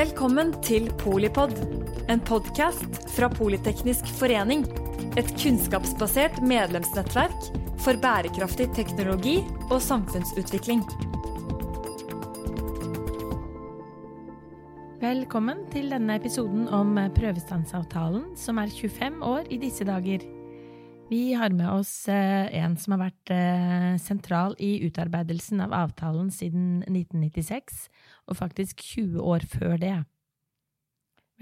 Velkommen til Polipod, en podkast fra Politeknisk forening. Et kunnskapsbasert medlemsnettverk for bærekraftig teknologi og samfunnsutvikling. Velkommen til denne episoden om prøvestansavtalen, som er 25 år i disse dager. Vi har med oss eh, en som har vært eh, sentral i utarbeidelsen av avtalen siden 1996, og faktisk 20 år før det.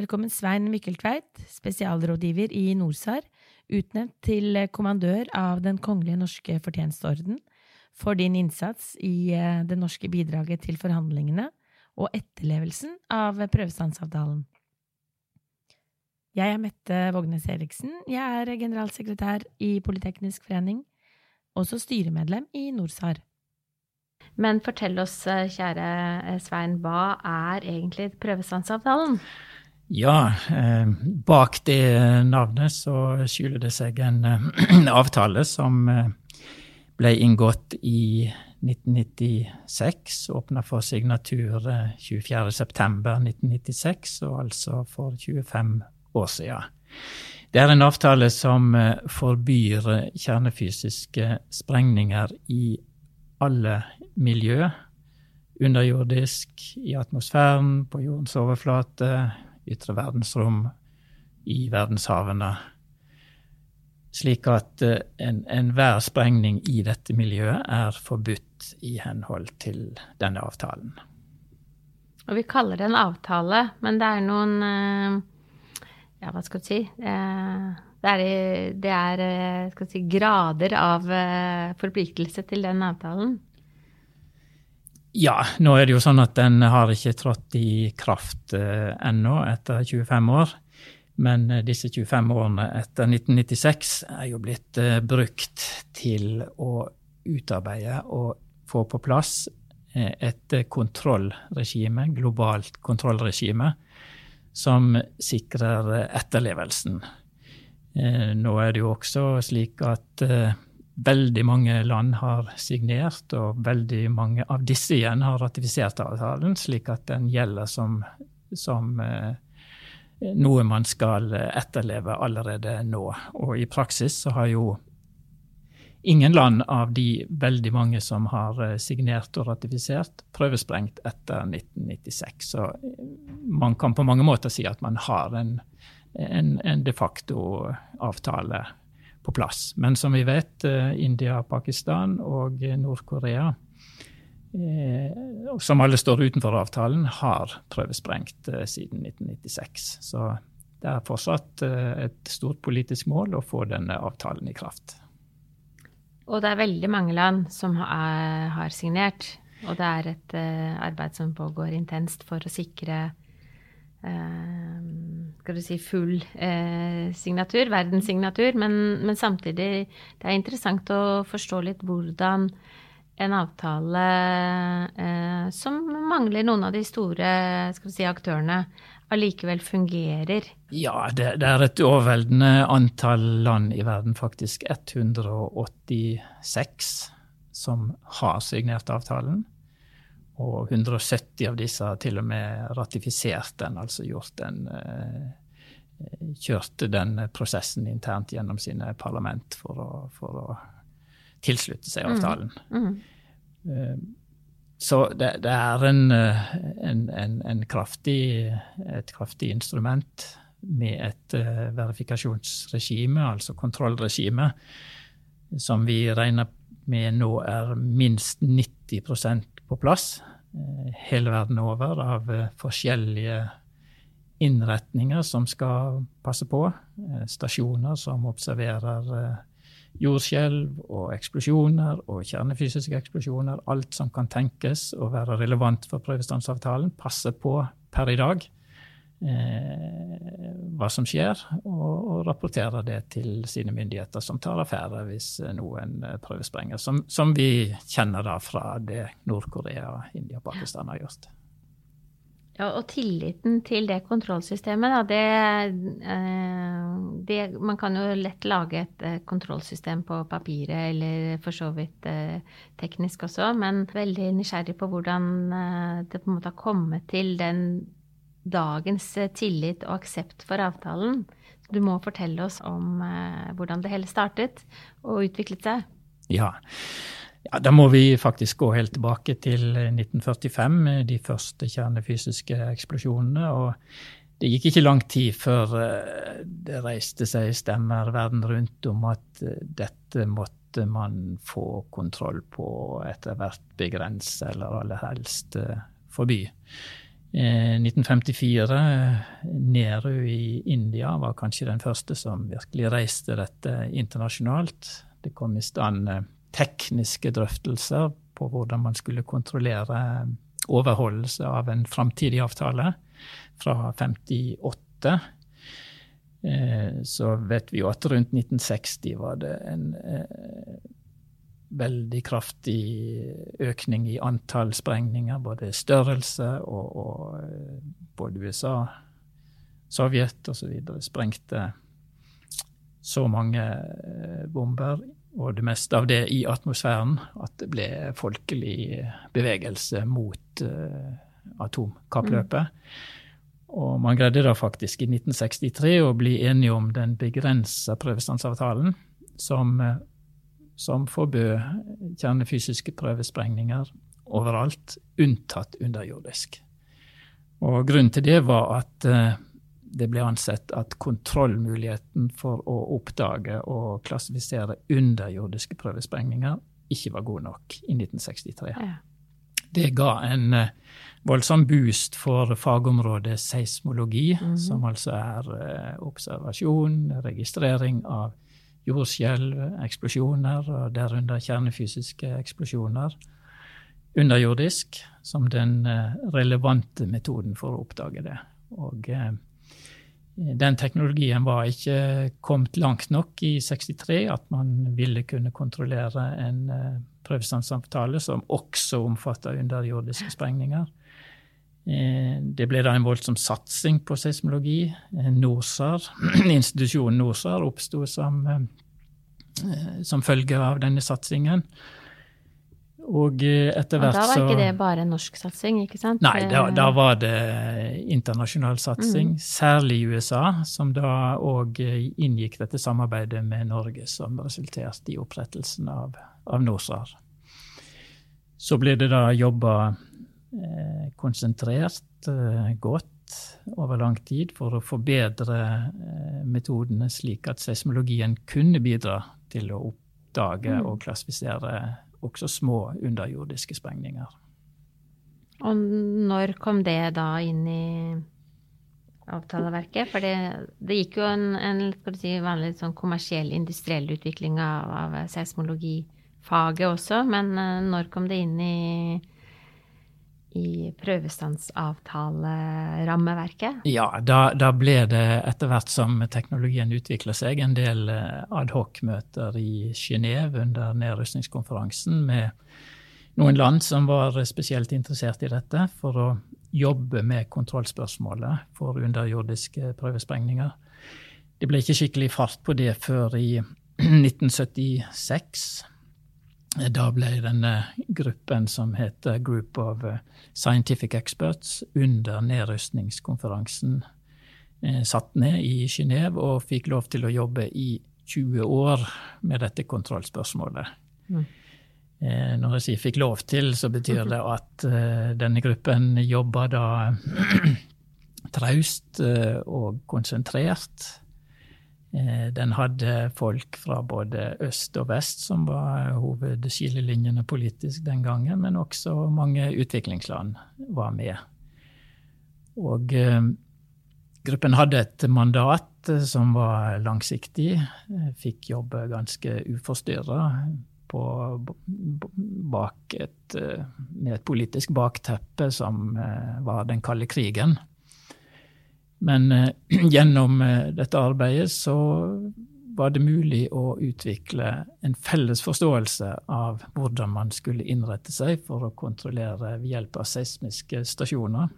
Velkommen Svein Mykkeltveit, spesialrådgiver i NORSAR, utnevnt til kommandør av Den kongelige norske fortjenesteorden, for din innsats i eh, det norske bidraget til forhandlingene og etterlevelsen av prøvestansavtalen. Jeg er Mette Vågnes Eriksen. Jeg er generalsekretær i Politeknisk forening, også styremedlem i NORSAR. Men fortell oss, eh, kjære eh, Svein, hva er egentlig prøvestansavtalen? Ja, eh, bak det navnet så skjuler det seg en eh, avtale som eh, ble inngått i 1996. Åpna for signatur 24.9.1996, og altså for 25 år siden. Det er en avtale som eh, forbyr eh, kjernefysiske sprengninger i alle miljø. Underjordisk, i atmosfæren, på jordens overflate, ytre verdensrom, i verdenshavene. Slik at eh, enhver en sprengning i dette miljøet er forbudt i henhold til denne avtalen. Og vi kaller det en avtale, men det er noen ja, hva skal du si Det er, det er eh, si, grader av eh, forpliktelse til den avtalen. Ja, nå er det jo sånn at den har ikke trådt i kraft eh, ennå, etter 25 år. Men disse 25 årene etter 1996 er jo blitt brukt til å utarbeide og få på plass et kontrollregime, globalt kontrollregime, som sikrer etterlevelsen. Eh, nå er det jo også slik at eh, veldig mange land har signert, og veldig mange av disse igjen har ratifisert avtalen, slik at den gjelder som, som eh, noe man skal etterleve allerede nå. Og i praksis så har jo ingen land av de veldig mange som har eh, signert og ratifisert, prøvesprengt etter 1996. Så eh, man kan på mange måter si at man har en, en, en de facto avtale på plass. Men som vi vet, eh, India, Pakistan og Nord-Korea, som alle står utenfor avtalen, har prøvesprengt siden 1996. Så det er fortsatt et stort politisk mål å få denne avtalen i kraft. Og det er veldig mange land som har, har signert. Og det er et uh, arbeid som pågår intenst for å sikre uh, skal du si full signatur, verdenssignatur. Men, men, samtidig det er interessant å forstå litt hvordan en avtale som mangler noen av de store si, aktørene, allikevel fungerer? Ja, det, det, er et overveldende antall land i verden, faktisk 186, som har signert avtalen. Og 170 av disse har til og med ratifisert den, altså gjort den Kjørte den prosessen internt gjennom sine parlament for å, for å tilslutte seg mm. avtalen. Mm. Mm. Så det, det er en, eh, en, en, en kraftig, et kraftig instrument med et uh, verifikasjonsregime, altså kontrollregime, som vi regner med nå er minst 90% på plass uh, hele verden over, av forskjellige innretninger som skal passe på. Stasjoner som observerer jordskjelv og eksplosjoner og kjernefysiske eksplosjoner. Alt som kan tenkes å være relevant for prøvestansavtalen, passer på per i dag eh, hva som skjer, og, og, rapporterer det til sine myndigheter, som tar affære hvis noen prøvesprenger. Som, som vi kjenner da fra det Nord-Korea, India og Pakistan har gjort. Ja, og tilliten til det kontrollsystemet, da, det, eh, det, Man kan jo lett lage et eh, kontrollsystem på papiret, eller for så vidt eh, teknisk også, men veldig nysgjerrig på hvordan det på en måte har kommet til den dagens eh, tillit og aksept for avtalen. Du må fortelle oss om eh, hvordan det hele startet og utviklet seg. Ja. ja. Da må vi faktisk gå helt tilbake til 1945, de første kjernefysiske eksplosjonene. og det gikk ikke lang tid før eh, det reiste seg stemmer verden rundt om at dette måtte man få kontroll på, etter hvert begrense eller aller helst forby. 1954, eh, Nehru i India var kanskje den første som virkelig reiste dette internasjonalt. Det kom i stand eh, tekniske drøftelser på hvordan man skulle kontrollere eh, overholdelse av en framtidig avtale fra 58. Så vet vi jo at rundt 1960 var det en veldig kraftig økning i antall sprengninger, både størrelse og, og eh, både USA, Sovjet osv. sprengte så mange eh, bomber, og det meste av det i atmosfæren, at det ble folkelig bevegelse mot uh, atomkappløpet. Og man greide da faktisk i 1963 å bli enige om den begrensa prøvestansavtalen, som som forbød kjernefysiske prøvesprengninger overalt, unntatt underjordisk. Og Grunnen til det var at eh, det ble ansett at kontrollmuligheten for å oppdage og klassifisere underjordiske prøvesprengninger ikke var god nok i 1963. Ja. Det ga en eh, voldsom boost for fagområdet seismologi, mm -hmm. som altså er eh, observasjon, registrering av jordskjelv, eksplosjoner, og derunder kjernefysiske eksplosjoner. Underjordisk som den eh, relevante metoden for å oppdage det. Og den teknologien var ikke kommet langt nok i 63 at man ville kunne kontrollere en prøvestansavtale som også omfatter underjordiske sprengninger. Det ble da en voldsom satsing på seismologi. NORSAR, institusjonen NORSAR oppsto som, eh, som følge av denne satsingen. Og eh, etter hvert så Da var ikke det bare norsk satsing, ikke sant? Nei, da, da var det internasjonal satsing. Mm. Særlig i USA, som da òg inngikk dette samarbeidet med Norge, som resulterte i opprettelsen av, av NOSAR. Så ble det da jobba Eh, konsentrert, eh, godt over lang tid for å forbedre eh, metodene slik at seismologien kunne bidra til å oppdage mm. og klassifisere også små underjordiske sprengninger. Og når kom det da inn i avtaleverket? For det, det gikk jo en, en si, vanlig sånn kommersiell, industriell utvikling av, av seismologifaget også, men når kom det inn i i prøvestansavtalerammeverket? Ja, da, da, ble det etter hvert som teknologien utvikla seg, en del eh, adhoc-møter i Genéve under nedrustningskonferansen med noen land som var spesielt interessert i dette, for å jobbe med kontrollspørsmålet for underjordiske prøvesprengninger. Det ble ikke skikkelig fart på det før i 1976. Da ble denne gruppen som heter Group of eh, Scientific Experts under nedrustningskonferansen eh, satt ned i Genéve og fikk lov til å jobbe i 20 år med dette kontrollspørsmålet. Mm. Eh, når jeg sier fikk lov til, så betyr det at denne gruppen jobba da traust og konsentrert den hadde folk fra både øst og vest, som var hovedskillelinjene politisk den gangen, men også mange utviklingsland var med. Og eh, gruppen hadde et mandat eh, som var langsiktig, fikk jobbe ganske uforstyrra med et politisk bakteppe som var den kalde krigen. Men eh, gjennom eh, dette arbeidet så var det mulig å utvikle en felles forståelse av hvordan man skulle innrette seg for å kontrollere ved hjelp av seismiske stasjoner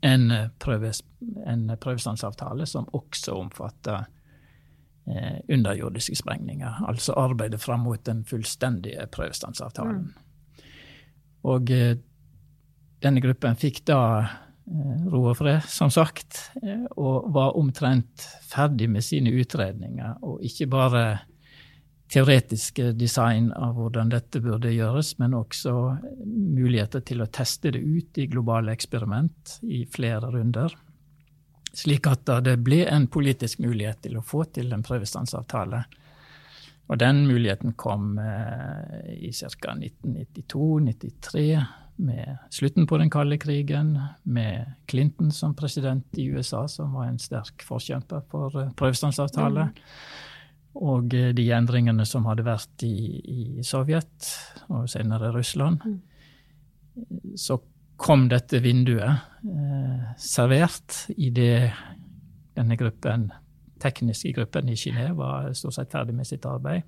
en, eh, prøves, en prøvestansavtale som også omfatter eh, underjordiske sprengninger. Altså arbeidet fram mot den fullstendige prøvestansavtalen. Mm. Og eh, denne gruppen fikk da ro og fred, som sagt, og var omtrent ferdig med sine utredninger. Og ikke bare teoretiske design av hvordan dette burde gjøres, men også muligheter til å teste det ut i globale eksperiment i flere runder. Slik at det ble en politisk mulighet til å få til en prøvestansavtale og den muligheten kom eh, i ca. 1992-93, med slutten på den kalde krigen, med Clinton som president i USA, som var en sterk forkjemper for eh, prøvestansavtale. Mm. Og eh, de endringene som hadde vært i, i Sovjet, og senere Russland. Mm. Så kom dette vinduet eh, servert idet denne gruppen tekniske gruppen i Genéve var stort sett ferdig med sitt arbeid,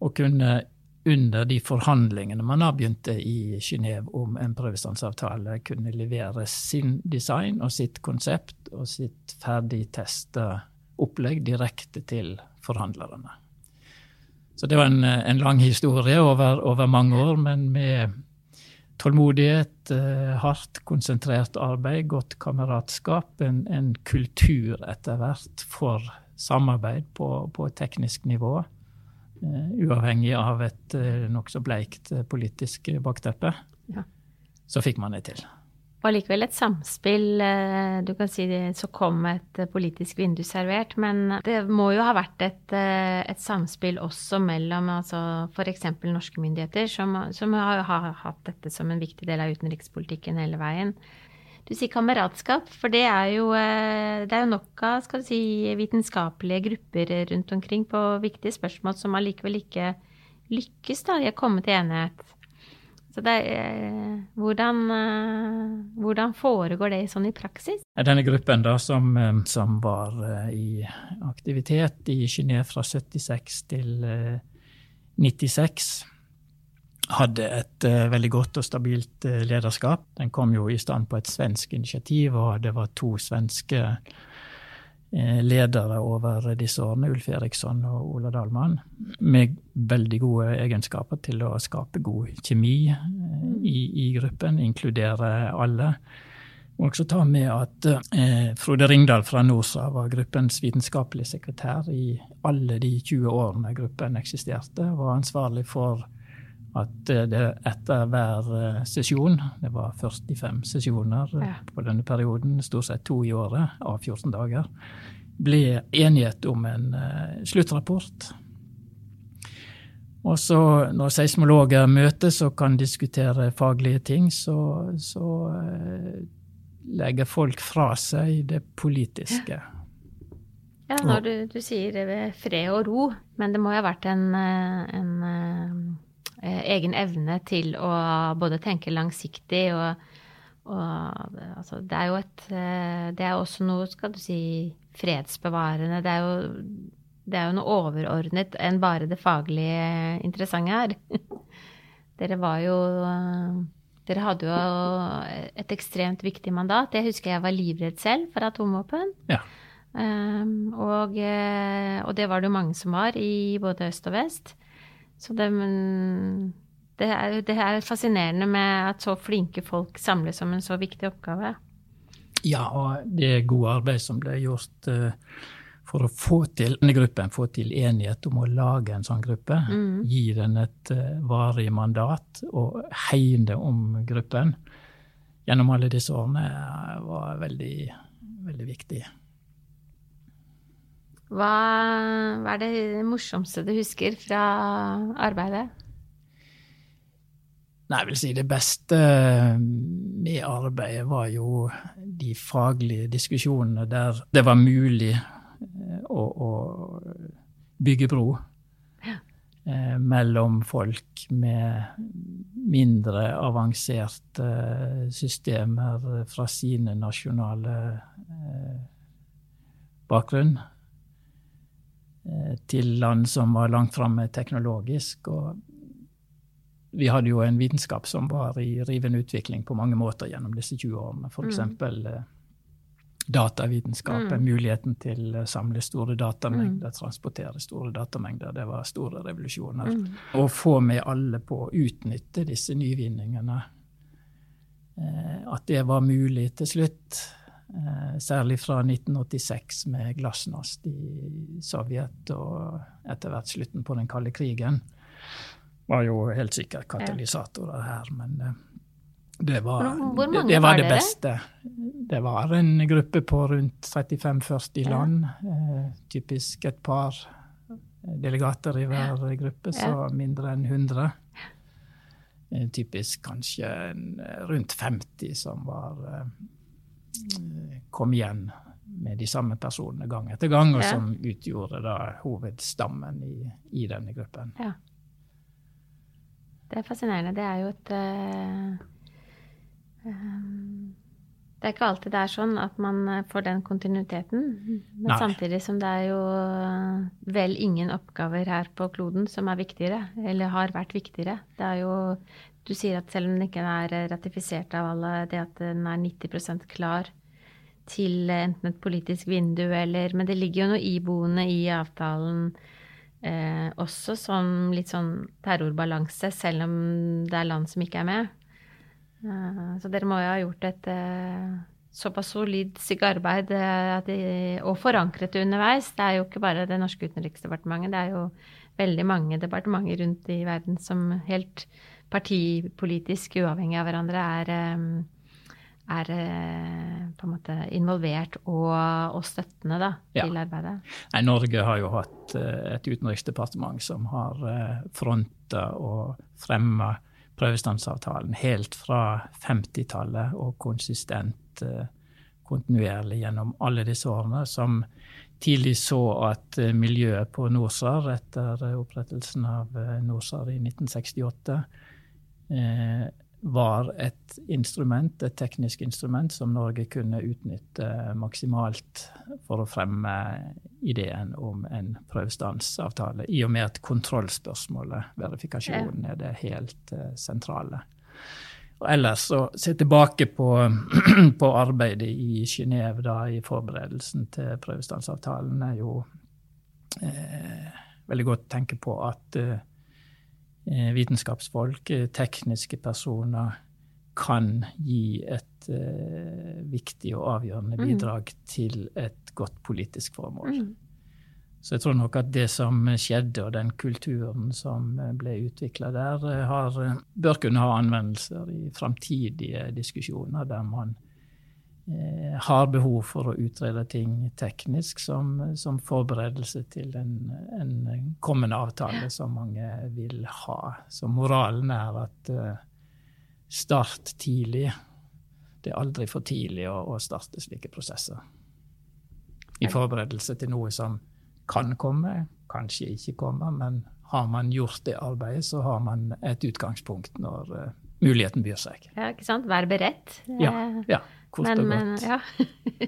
og kunne under de forhandlingene man har begynt i Genéve om en prøvestansavtale, kunne levere sin design og sitt konsept og sitt ferdig testa opplegg direkte til forhandlerne. Så det var en, en lang historie over, over, mange år, men med tålmodighet, eh, hardt, konsentrert arbeid, godt kameratskap, en, en kultur etter hvert for samarbeid på, på teknisk nivå. Uh, uavhengig av et uh, nokså bleikt uh, politisk bakteppe. Ja. Så fikk man det til. Og likevel et samspill. Du kan si det, så kom et politisk vindu servert. Men det må jo ha vært et, et samspill også mellom altså f.eks. norske myndigheter, som, som har, har, hatt dette som en viktig del av utenrikspolitikken hele veien. Du sier kameratskap, for det er jo, eh, det jo nok av skal du si, vitenskapelige grupper rundt omkring på viktige spørsmål som allikevel ikke lykkes da, i å komme til enighet. Så det eh, hvordan, eh, hvordan, foregår det sånn i praksis? Denne gruppen da, som, som var i aktivitet i Genéve fra 76 til 96 hadde et uh, veldig godt og stabilt uh, lederskap. Den kom jo i stand på et svensk initiativ, og det var to svenske uh, ledere over disse årene, Ulf Eriksson og Ola Dahlmann, med veldig gode egenskaper til å skape god kjemi i, i, gruppen, inkludere alle. Og også ta med at Frode Ringdal fra NORSA var gruppens vitenskapelige sekretær i alle de 20 årene gruppen eksisterte, var ansvarlig for at det etter hver eh, sesjon, det var 45 sesjoner eh, ja. på denne perioden, stort sett to i året av 14 dager, ble enighet om en sluttrapport. Og så når seismologer møtes og kan diskutere faglige ting, så, så legger folk fra seg det politiske. Ja, når du, du sier fred og ro, men det må jo ha vært en, en Eh, egen evne til å både tenke langsiktig og, og altså, det er jo et eh, Det er også noe, skal du si, fredsbevarende. Det er jo, det er jo noe overordnet enn bare det faglige interessante her. Dere var jo Dere hadde jo et ekstremt viktig mandat. Jeg husker jeg var livredd selv for atomvåpen. Ja. Um, og, eh, og, det var det jo mange som var, i både øst og vest. Så det, det, er, det er fascinerende med at så flinke folk samles om en så viktig oppgave. Ja, og det gode arbeid som ble gjort uh, for å få til denne gruppen, få til enighet om å lage en sånn gruppe, mm. gi den et uh, varig mandat og hegne om gruppen gjennom alle disse årene, var veldig, veldig viktig. Hva, hva, er det morsomste du husker fra arbeidet? Nei, jeg vil si det beste med arbeidet var jo de faglige diskusjonene der det var mulig eh, å, å bygge bro ja. eh, mellom folk med mindre avanserte systemer fra sine nasjonale eh, bakgrunn Eh, til land som var langt framme teknologisk. Og vi hadde jo en vitenskap som var i rivende utvikling på mange måter gjennom disse 20 årene. F.eks. Mm. datavitenskapen, mm. muligheten til å samle store datamengder, mm. transportere store datamengder. Det var store revolusjoner. Mm. Å få med alle på å utnytte disse nyvinningene at det var mulig til slutt. Særlig fra 1986 med glasnost i Sovjet og etter hvert slutten på den kalde krigen. Var jo helt sikkert katalysatorer her, men det var, det, det, var det beste. Det var en gruppe på rundt 35-40 land. Eh, typisk et par delegater i hver gruppe, så mindre enn 100. Eh, typisk kanskje rundt 50 som var eh, kom igjen med de samme personene gang etter gang, og som utgjorde da hovedstammen i, i denne gruppen. Ja. Det er fascinerende. Det er jo et uh um, det er ikke alltid det er sånn at man får den kontinuiteten. Men Nei. samtidig som det er jo eh, vel ingen oppgaver her på kloden som er viktigere, eller har vært viktigere. Det er jo Du sier at selv om den ikke er ratifisert av alle, det at den er 90% klar til enten et politisk vindu eller Men det ligger jo noe iboende i avtalen eh, også som litt sånn terrorbalanse, selv om det er land som ikke er med. Eh, så dere må jo ha gjort et eh, såpass solid arbeid de, og forankret det underveis. Det er jo ikke bare det norske utenriksdepartementet, det er jo veldig mange departementer rundt i verden som helt partipolitisk uavhengig av hverandre er, er på en måte involvert og, og støttende da, til ja. arbeidet. Nei, Norge har jo hatt et utenriksdepartement som har fronta og fremma prøvestansavtalen helt fra 50-tallet og konsistent, eh, kontinuerlig gjennom alle disse årene, som tidlig så at eh, miljøet på Norsar etter opprettelsen av eh, Norsar i 1968 var et instrument, et teknisk instrument som Norge kunne utnytte maksimalt for å fremme ideen om en prøvestansavtale, i og med at kontrollspørsmålet, verifikasjonen, er det helt uh, sentrale. Og ellers å se tilbake på, på arbeidet i Genéve i forberedelsen til prøvestansavtalen, er jo eh, veldig godt å tenke på at eh, Eh, vitenskapsfolk, eh, tekniske personer, kan gi et uh, viktig og avgjørende mm. bidrag mm. til et godt politisk formål. Mm. Så jeg tror nok at det som skjedde, og den kulturen som ble utvikla der, har, bør kunne ha anvendelser i framtidige diskusjoner der man Eh, har behov for å utrede ting teknisk som, som forberedelse til en, en, kommende avtale som mange vil ha. Så moralen er at uh, start tidlig. Det er aldri for tidlig å, å starte slike prosesser. I forberedelse til noe som kan komme, kanskje ikke kommer, men har man gjort det arbeidet, så har man et utgangspunkt når uh, muligheten byr seg. Ja, ikke sant? Vær beredt. Ja, ja. Men, og godt. Ja.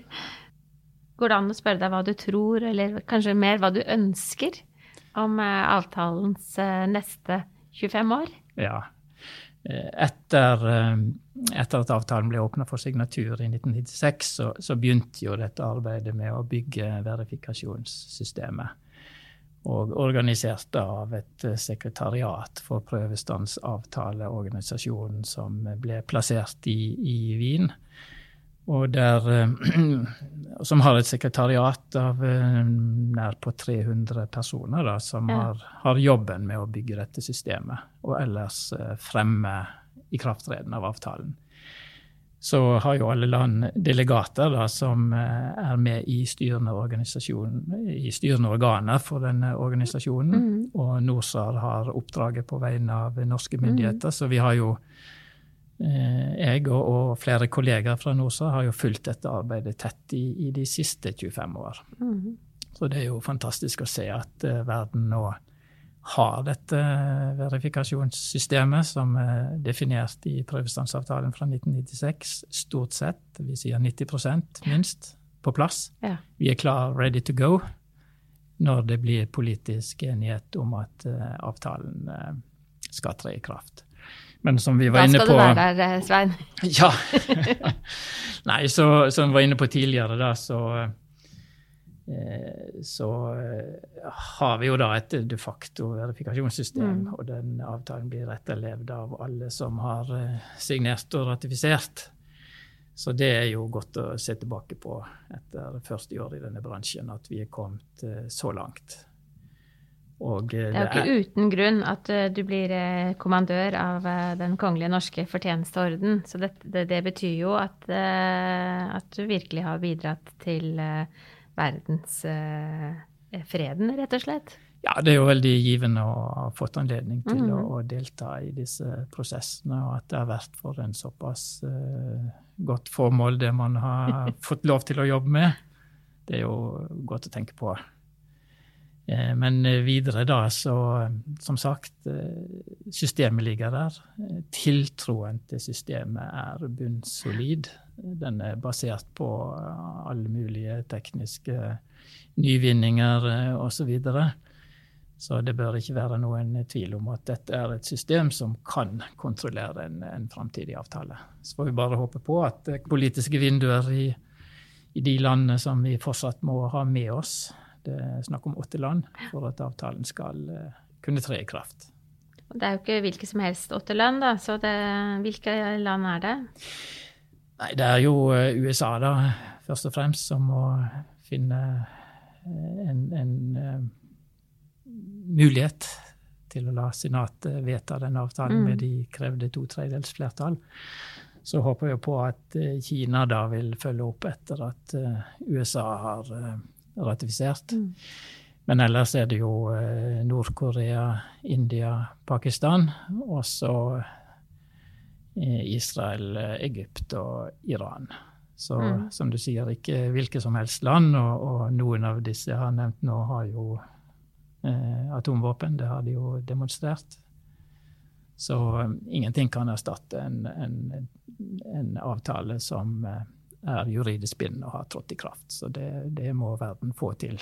Går det an å spørre deg hva du tror, eller kanskje mer hva du ønsker om eh, avtalens eh, neste 25 år? Ja. Eh, etter, etter at avtalen ble åpna for signatur i 1996, så, så, begynte jo dette arbeidet med å bygge verifikasjonssystemet. Og organisert av et sekretariat for prøvestansavtaleorganisasjonen som ble plassert i, i Wien der, eh, som har et sekretariat av eh, nær på 300 personer da, som ja. har, har, jobben med å bygge dette systemet, og ellers eh, fremme ikraftreden av avtalen. Så har jo alle land delegater da, som er med i styrende, i styrende organer for denne organisasjonen. Mm. Og NORSAR har oppdraget på vegne av norske myndigheter, mm. så vi har jo jeg og, og, flere kolleger fra NOSA har jo fulgt dette arbeidet tett i, i de siste 25 år. Mm. Så det er jo fantastisk å se at uh, verden nå har dette verifikasjonssystemet som er definert i prøvestansavtalen fra 1996, stort sett, vi sier 90% minst, på plass. Ja. Vi er klar, ready to go, når det blir politisk enighet om at uh, avtalen uh, skal tre i kraft. Men som vi var inne på Da skal du være der, eh, Svein. ja. Nei, så, som vi var inne på tidligere, da, så Eh, så har vi jo da et de facto verifikasjonssystem, mm. og den avtalen blir etterlevd av alle som har signert og ratifisert. Så det er jo godt å se tilbake på etter 40 år i denne bransjen, at vi er kommet så langt. Og, det er jo ikke uten grunn at uh, du blir uh, kommandør av uh, Den kongelige norske fortjenesteorden. Så det, det, det betyr jo at, at, du virkelig har bidratt til verdensfreden, rett og slett. Ja, det er jo veldig givende å ha fått anledning til mm. å, å, delta i disse prosessene, og at det har vært for en såpass godt formål, det man har fått lov til å jobbe med. Det er jo godt å tenke på. Eh, men eh, videre da, så som sagt, eh, systemet ligger der. Tiltroen til systemet er bunnsolid. Den er basert på alle mulige tekniske nyvinninger osv. Så, videre. så det bør ikke være noen tvil om at dette er et system som kan kontrollere en, en framtidig avtale. Så får vi bare håpe på at politiske vinduer i, i de landene som vi fortsatt må ha med oss, det er snakk om åtte land for at avtalen skal eh, kunne tre i kraft. Det er jo ikke hvilke som helst åtte land, da. Så det, hvilke land er det? Nei, det er jo eh, USA, da, først og fremst, som må finne eh, en, en mulighet til å la Senatet vedta den avtalen mm. med de krevde to tredjedels flertall. Så håper jeg på at Kina da vil følge opp etter at USA har ratifisert. Mm. Men ellers er det jo eh, Nord-Korea, India, Pakistan, og så eh, Israel, Egypt og Iran. Så mm. som du sier, ikke hvilke som helst land, og, og, noen av disse jeg har nevnt nå, har jo eh, atomvåpen. Det har de jo demonstrert. Så um, ingenting kan erstatte en, en, en avtale som eh, er juridisk bindende og har trådt i kraft. Så det, det, må verden få til.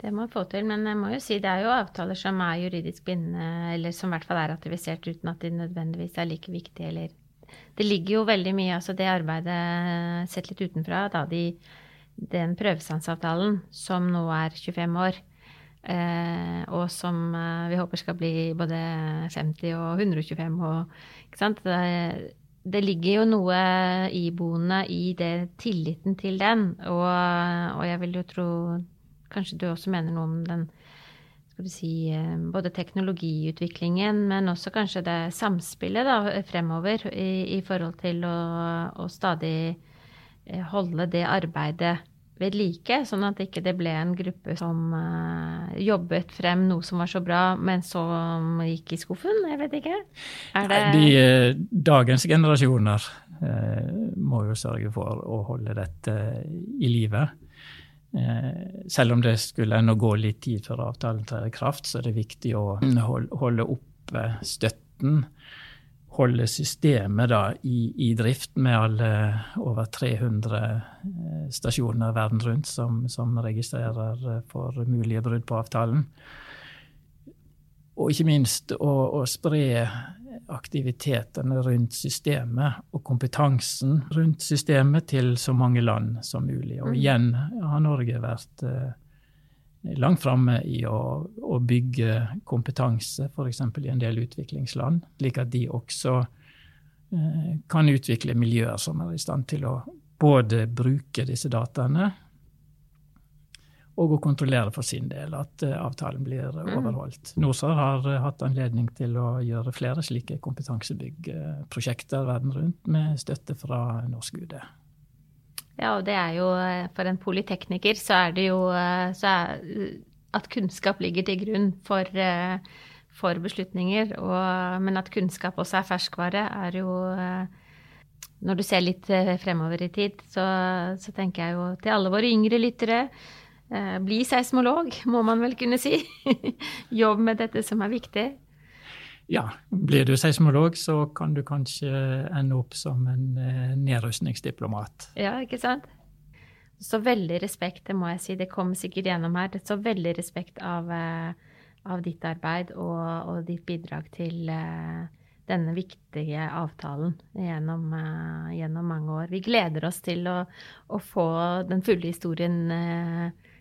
Det må få til, men jeg må jo si det er jo avtaler som er juridisk bindende, eller som i hvert fall er ratifisert uten at de nødvendigvis er like viktige, eller Det ligger jo veldig mye, altså det arbeidet sett litt utenfra, da de, den prøvestansavtalen som nå er 25 år, eh, og som eh, vi håper skal bli både 50 og 125 og Ikke sant. Det, det ligger jo noe iboende i det tilliten til den. Og, og, jeg vil jo tro Kanskje du også mener noe om den skal du si, eh, både teknologiutviklingen, men også kanskje det samspillet da, fremover i, i forhold til å, å stadig eh, holde det arbeidet ved like, sånn at ikke det ble en gruppe som uh, jobbet frem noe som var så bra, men som gikk i skuffen? Jeg vet ikke. Er det De, uh, dagens generasjoner uh, må jo sørge for å holde dette i live. selv om det skulle ennå gå litt tid før avtalen trer i kraft, så er det viktig å holde oppe støtten holde systemet da i, i, drift med alle over 300 eh, stasjoner verden rundt som, som registrerer eh, for mulige brudd på avtalen. Og ikke minst å, å spre aktivitetene rundt systemet og kompetansen rundt systemet til så mange land som mulig. Og mm. igjen har Norge vært eh, langt framme i å, å, bygge kompetanse, f.eks. i en del utviklingsland, slik at de også eh, kan utvikle miljøer som er i stand til å både bruke disse dataene og å kontrollere for sin del at uh, avtalen blir uh, overholdt. NORSAR har uh, hatt anledning til å gjøre flere slike kompetansebyggprosjekter verden rundt med støtte fra norsk UD. Ja, og det er jo eh, for en politekniker så er det jo eh, er, at kunnskap ligger til grunn for, eh, for beslutninger. Og, men at kunnskap også er ferskvare, er jo Når du ser litt fremover i tid, så, så tenker jeg jo til alle våre yngre lyttere bli seismolog, må man vel kunne si. Jobb med dette som er viktig ja, blir du seismolog, så kan du kanskje ende opp som en eh, nedrustningsdiplomat. Ja, ikke sant? Så veldig respekt, det må jeg si. Det kommer sikkert gjennom her. Så veldig respekt av, eh, av ditt arbeid og, og, ditt bidrag til uh, denne viktige avtalen gjennom, gjennom, mange år. Vi gleder oss til å, å få den fulle historien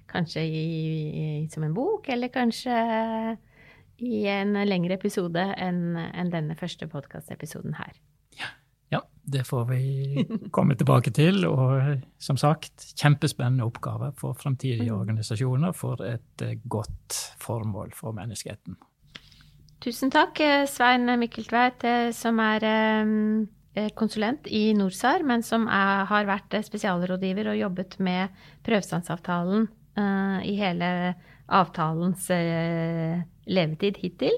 kanskje i, i, som en bok, eller kanskje i en lengre episode enn en denne første podkastepisoden her. Ja, det får vi komme tilbake til. Og som sagt, kjempespennende oppgave for fremtidige mm. organisasjoner for et eh, godt formål for menneskeheten. Tusen takk, eh, Svein Mikkeltveit, eh, som er konsulent i NorSAR, men som er, har vært spesialrådgiver og jobbet med prøvestansavtalen uh, i hele avtalens uh, levetid hittil.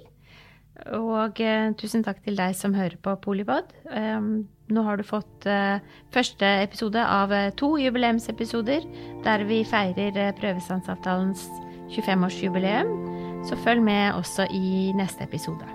Og eh, tusen takk til deg som hører på Polipod. Um, nå har du fått uh, første episode av uh, to jubileumsepisoder der vi feirer prøvestansavtalens 25-årsjubileum. Så følg med også i neste episode.